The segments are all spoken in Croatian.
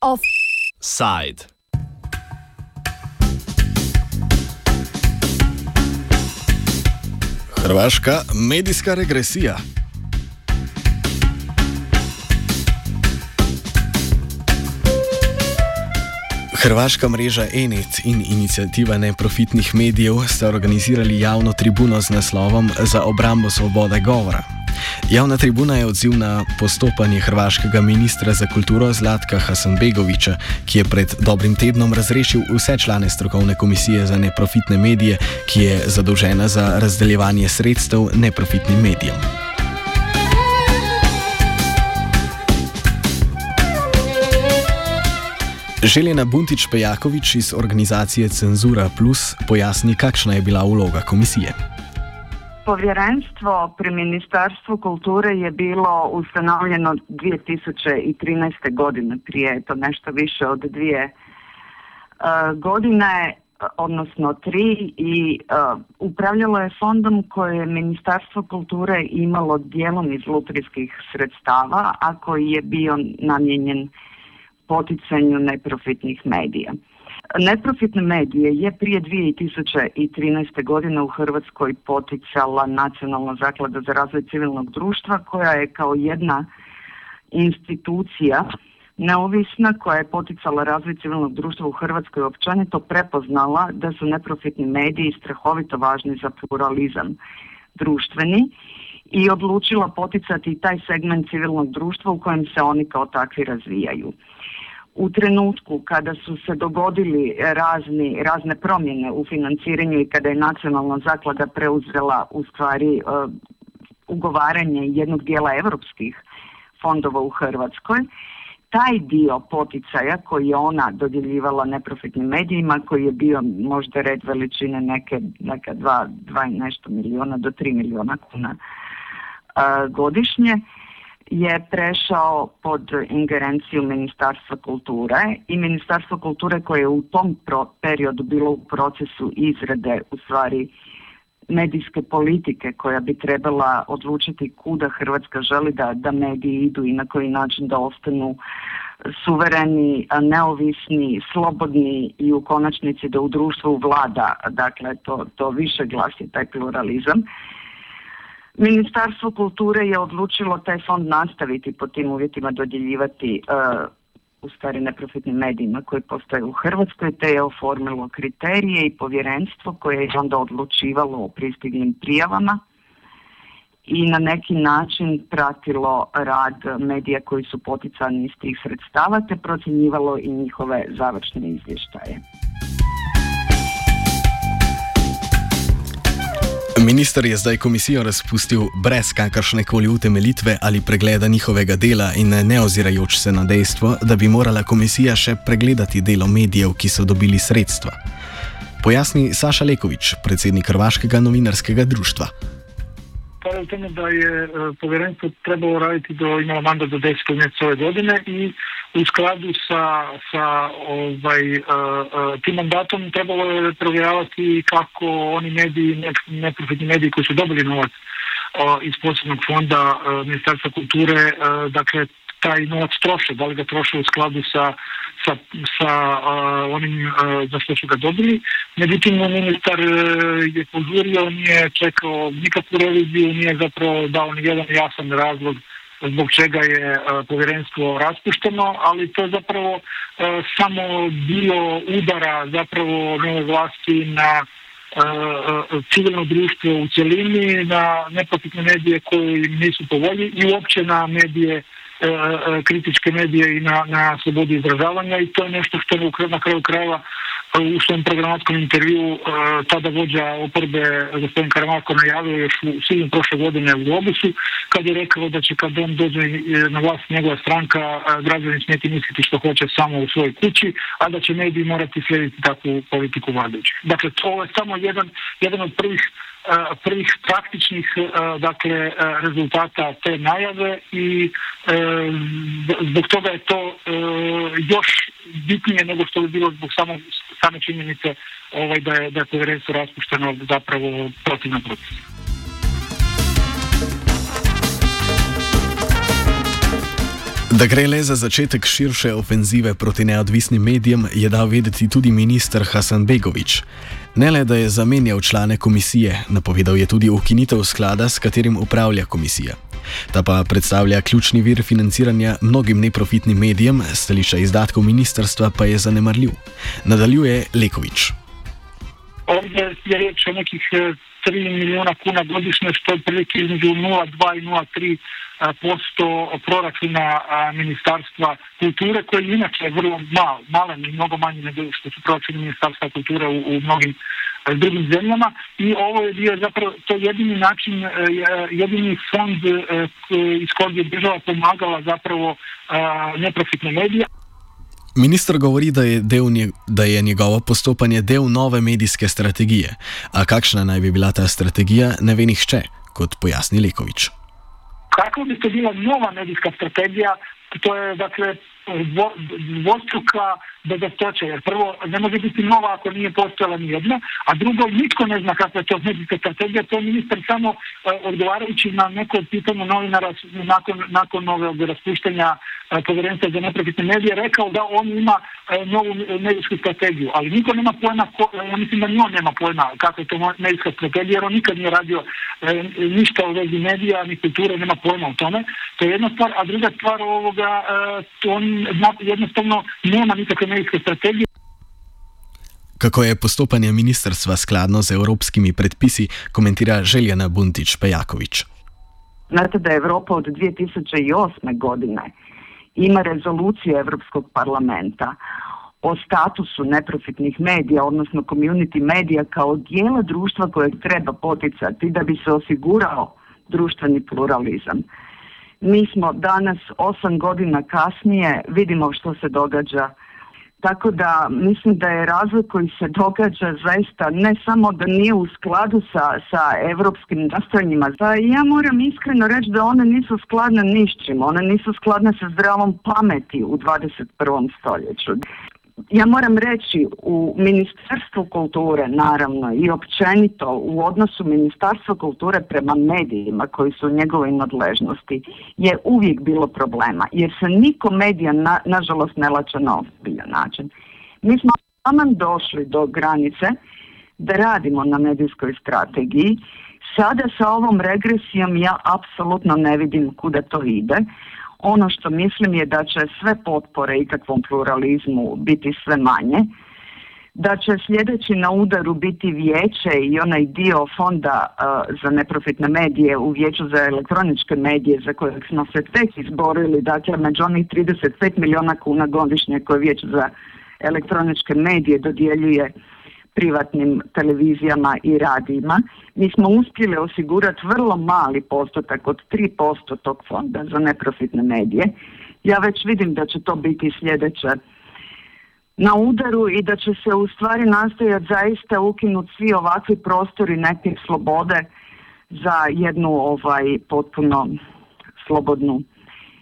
Offside. Hrvaška medijska regresija. Hrvaška mreža Enet in inicijativa neprofitnih medijev sta organizirali javno tribuno z naslovom Za obrambo svobode govora. Javna tribuna je odziv na postopanje hrvaškega ministra za kulturo Zlatka Hasanbegoviča, ki je pred dobrim tednom razrešil vse člane strokovne komisije za neprofitne medije, ki je zadolžena za razdeljevanje sredstev neprofitnim medijem. Željena Buntič-Pejakovič iz organizacije Cenzura Plus pojasni, kakšna je bila vloga komisije. Povjerenstvo pri Ministarstvu kulture je bilo ustanovljeno 2013. godine, prije to nešto više od dvije uh, godine, odnosno tri i uh, upravljalo je fondom koje je Ministarstvo kulture imalo dijelom iz lutrijskih sredstava, a koji je bio namijenjen poticanju neprofitnih medija. Neprofitne medije je prije 2013. godine u Hrvatskoj poticala Nacionalna zaklada za razvoj civilnog društva koja je kao jedna institucija neovisna koja je poticala razvoj civilnog društva u Hrvatskoj općenito prepoznala da su neprofitni mediji strahovito važni za pluralizam društveni i odlučila poticati taj segment civilnog društva u kojem se oni kao takvi razvijaju. U trenutku kada su se dogodili razni, razne promjene u financiranju i kada je nacionalna zaklada preuzela u stvari e, ugovaranje jednog dijela europskih fondova u Hrvatskoj, taj dio poticaja koji je ona dodjeljivala neprofitnim medijima, koji je bio možda red veličine neke, neka dva, dva nešto milijuna do tri milijuna kuna godišnje, je prešao pod ingerenciju Ministarstva kulture i Ministarstvo kulture koje je u tom periodu bilo u procesu izrade u stvari medijske politike koja bi trebala odlučiti kuda Hrvatska želi da, da mediji idu i na koji način da ostanu suvereni, neovisni, slobodni i u konačnici da u društvu vlada, dakle to, to više glasi taj pluralizam. Ministarstvo kulture je odlučilo taj fond nastaviti po tim uvjetima dodjeljivati uh, u stvari neprofitnim medijima koji postoje u Hrvatskoj, te je oformilo kriterije i povjerenstvo koje je onda odlučivalo o pristiglim prijavama i na neki način pratilo rad medija koji su poticani iz tih sredstava te procjenjivalo i njihove završne izvještaje. Minister je zdaj komisijo razpustil brez kakršne koli utemelitve ali pregleda njihovega dela in ne ozirajoč se na dejstvo, da bi morala komisija še pregledati delo medijev, ki so dobili sredstva. Pojasni Saša Lekovič, predsednik Hrvaškega novinarskega društva. Hvala v tem, da je eh, povjerenstvo trebalo raditi do imalo mandat do 10 mjeseca ove godine i u skladu sa, sa ovaj, uh, uh, tim mandatom trebalo je provjeravati kako oni mediji, neprofitni mediji koji su dobili novac uh, iz posebnog fonda Ministarstva kulture, dakle taj novac troše, da li ga troše u skladu sa, sa, sa onim za što su ga dobili. Međutim, ministar je požurio, nije čekao nikakvu reviziju, nije zapravo dao ni jedan jasan razlog zbog čega je e, povjerenstvo raspušteno, ali to je zapravo e, samo bilo udara zapravo nove vlasti na e, civilno društvo u cjelini, na neprofitne medije koji nisu po volji i uopće na medije kritičke medije i na, na slobodu izražavanja i to je nešto što je na kraju krajeva u svom programatskom intervju e, tada vođa oporbe gospodin Karamarko najavio još u svim prošle godine u Globusu kad je rekao da će kad on dođe e, na vlast njegova stranka e, građani smijeti misliti što hoće samo u svojoj kući, a da će mediji morati slijediti takvu politiku vladajućih. Dakle, to je samo jedan, jedan od prvih prvih praktičnih dakle rezultata te najave i zbog toga je to još bitnije nego što bi bilo zbog samo, same činjenice ovaj, da, je, da je povjerenstvo raspušteno zapravo protivno procesu. Da gre le za začetek širše ofenzive proti neodvisnim medijem, je dal vedeti tudi ministr Hasan Begovič. Ne le, da je zamenjal člane komisije, napovedal je tudi ukinitev sklada, s katerim upravlja komisija. Ta pa predstavlja ključni vir financiranja mnogim neprofitnim medijem, stališča izdatkov ministrstva pa je zanemarljiv. Nadaljuje Lekovič. Ovdje je reč o nekih 3 eh, milijona kuna godišnje, što je prilike između 0,2 i 0,3 posto proračuna Ministarstva kulture koji inače vrlo mal, malen i mnogo manji nego što su proračuni Ministarstva kulture u, u mnogim drugim zemljama i ovo je bio zapravo to jedini način, e, jedini fond e, iz kojeg je država pomagala zapravo neprofitne medije. Ministr govori, da je, del, da je njegovo postopanje del nove medijske strategije. A kakšna naj bi bila ta strategija, ne ve nihče, kot pojasni Lekovič. Kakva bi to bila nova medijska strategija, to je dakle dvostruka bezostoća, jer prvo ne može biti nova ako nije postojala ni jedna, a drugo nitko ne zna kakva je to medijska strategija, to je ministar samo uh, odgovarajući na neko pitanje novinara nakon, nakon ove raspuštanja povjerenstva za neprofitne medije rekao da on ima uh, novu medijsku strategiju, ali niko nema pojma, ko, ja mislim da ni on nema pojma kakva je to medijska strategija, jer on nikad nije radio ništa u vezi medija, ni kulture, nema pojma o tome. To je jedna stvar, a druga stvar ovoga, on jednostavno nema nikakve medijske strategije. Kako je postopanje ministrstva skladno z evropskimi predpisi, komentira Željena Buntić-Pejaković. Znate da Evropa od 2008. godine ima rezoluciju Europskog parlamenta o statusu neprofitnih medija, odnosno community medija kao dijela društva kojeg treba poticati da bi se osigurao društveni pluralizam. Mi smo danas osam godina kasnije, vidimo što se događa tako da mislim da je razvoj koji se događa zaista ne samo da nije u skladu sa, sa evropskim nastojanjima. Da ja moram iskreno reći da one nisu skladne ni s. One nisu skladne sa zdravom pameti u 21. stoljeću ja moram reći u Ministarstvu kulture naravno i općenito u odnosu Ministarstva kulture prema medijima koji su u njegovoj nadležnosti je uvijek bilo problema jer se niko medija na, nažalost ne lača na ozbiljan način. Mi smo taman došli do granice da radimo na medijskoj strategiji. Sada sa ovom regresijom ja apsolutno ne vidim kuda to ide. Ono što mislim je da će sve potpore ikakvom pluralizmu biti sve manje, da će sljedeći na udaru biti vijeće i onaj dio fonda uh, za neprofitne medije u vijeću za elektroničke medije za kojeg smo se tek izborili, dakle među onih 35 milijuna kuna godišnje koje vijeće za elektroničke medije dodjeljuje privatnim televizijama i radijima. Mi smo uspjeli osigurati vrlo mali postotak od 3% tog fonda za neprofitne medije. Ja već vidim da će to biti sljedeće na udaru i da će se u stvari nastojati zaista ukinuti svi ovakvi prostori neke slobode za jednu ovaj potpuno slobodnu,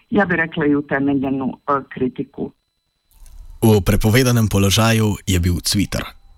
ja bih rekla i utemeljenu uh, kritiku. U prepovedanem položaju je bil Twitter.